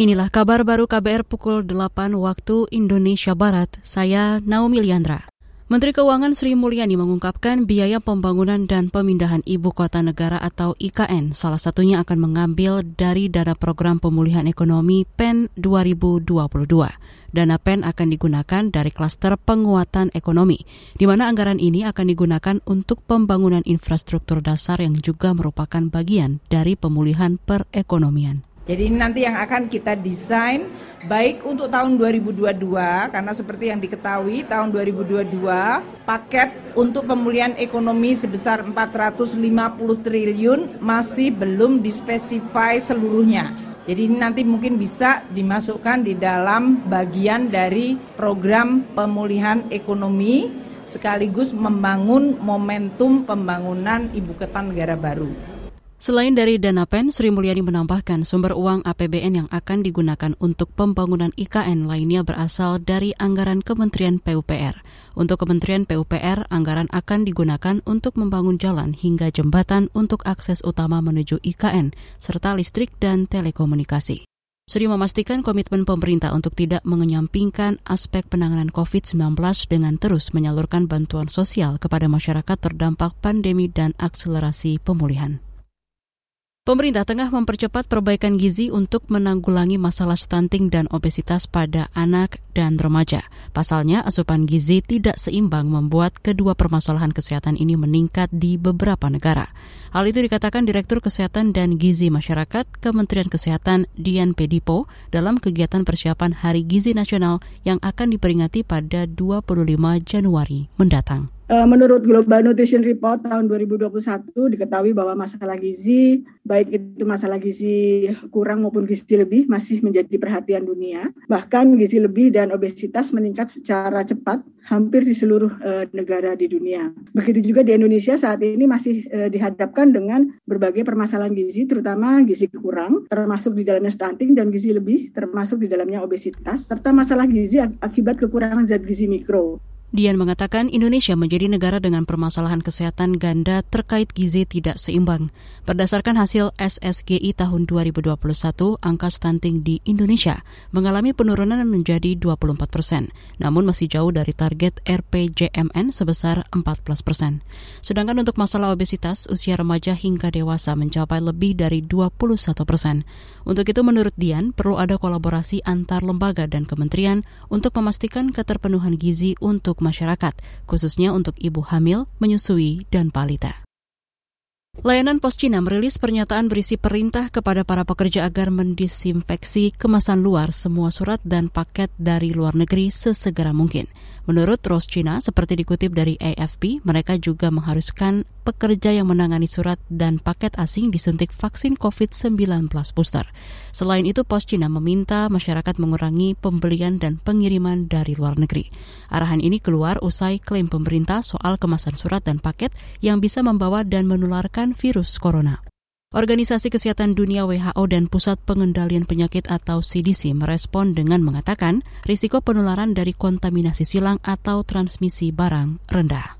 Inilah kabar baru KBR pukul 8 waktu Indonesia Barat. Saya Naomi Liandra. Menteri Keuangan Sri Mulyani mengungkapkan biaya pembangunan dan pemindahan ibu kota negara atau IKN salah satunya akan mengambil dari dana program pemulihan ekonomi PEN 2022. Dana PEN akan digunakan dari klaster penguatan ekonomi, di mana anggaran ini akan digunakan untuk pembangunan infrastruktur dasar yang juga merupakan bagian dari pemulihan perekonomian. Jadi ini nanti yang akan kita desain baik untuk tahun 2022 karena seperti yang diketahui tahun 2022 paket untuk pemulihan ekonomi sebesar 450 triliun masih belum dispesify seluruhnya. Jadi ini nanti mungkin bisa dimasukkan di dalam bagian dari program pemulihan ekonomi sekaligus membangun momentum pembangunan ibu kota negara baru. Selain dari dana PEN, Sri Mulyani menambahkan sumber uang APBN yang akan digunakan untuk pembangunan IKN lainnya berasal dari anggaran Kementerian PUPR. Untuk Kementerian PUPR, anggaran akan digunakan untuk membangun jalan hingga jembatan untuk akses utama menuju IKN, serta listrik dan telekomunikasi. Sri memastikan komitmen pemerintah untuk tidak mengenyampingkan aspek penanganan COVID-19 dengan terus menyalurkan bantuan sosial kepada masyarakat terdampak pandemi dan akselerasi pemulihan. Pemerintah tengah mempercepat perbaikan gizi untuk menanggulangi masalah stunting dan obesitas pada anak dan remaja. Pasalnya, asupan gizi tidak seimbang membuat kedua permasalahan kesehatan ini meningkat di beberapa negara. Hal itu dikatakan Direktur Kesehatan dan Gizi Masyarakat Kementerian Kesehatan Dian Pedipo dalam kegiatan persiapan Hari Gizi Nasional yang akan diperingati pada 25 Januari mendatang. Eh, menurut Global Nutrition Report tahun 2021 diketahui bahwa masalah gizi, baik itu masalah gizi kurang maupun gizi lebih masih menjadi perhatian dunia. Bahkan gizi lebih dan obesitas meningkat secara cepat hampir di seluruh uh, negara di dunia. Begitu juga di Indonesia saat ini masih uh, dihadapkan dengan berbagai permasalahan gizi, terutama gizi kurang, termasuk di dalamnya stunting dan gizi lebih, termasuk di dalamnya obesitas, serta masalah gizi akibat kekurangan zat gizi mikro. Dian mengatakan Indonesia menjadi negara dengan permasalahan kesehatan ganda terkait gizi tidak seimbang. Berdasarkan hasil SSGI tahun 2021, angka stunting di Indonesia mengalami penurunan menjadi 24 persen, namun masih jauh dari target RPJMN sebesar 14 persen. Sedangkan untuk masalah obesitas, usia remaja hingga dewasa mencapai lebih dari 21 persen. Untuk itu menurut Dian, perlu ada kolaborasi antar lembaga dan kementerian untuk memastikan keterpenuhan gizi masyarakat, khususnya untuk ibu hamil, menyusui, dan balita. Layanan Pos Cina merilis pernyataan berisi perintah kepada para pekerja agar mendisinfeksi kemasan luar semua surat dan paket dari luar negeri sesegera mungkin. Menurut Ros Cina, seperti dikutip dari AFP, mereka juga mengharuskan pekerja yang menangani surat dan paket asing disuntik vaksin COVID-19 booster. Selain itu, Pos Cina meminta masyarakat mengurangi pembelian dan pengiriman dari luar negeri. Arahan ini keluar usai klaim pemerintah soal kemasan surat dan paket yang bisa membawa dan menularkan virus corona. Organisasi Kesehatan Dunia WHO dan Pusat Pengendalian Penyakit atau CDC merespon dengan mengatakan risiko penularan dari kontaminasi silang atau transmisi barang rendah.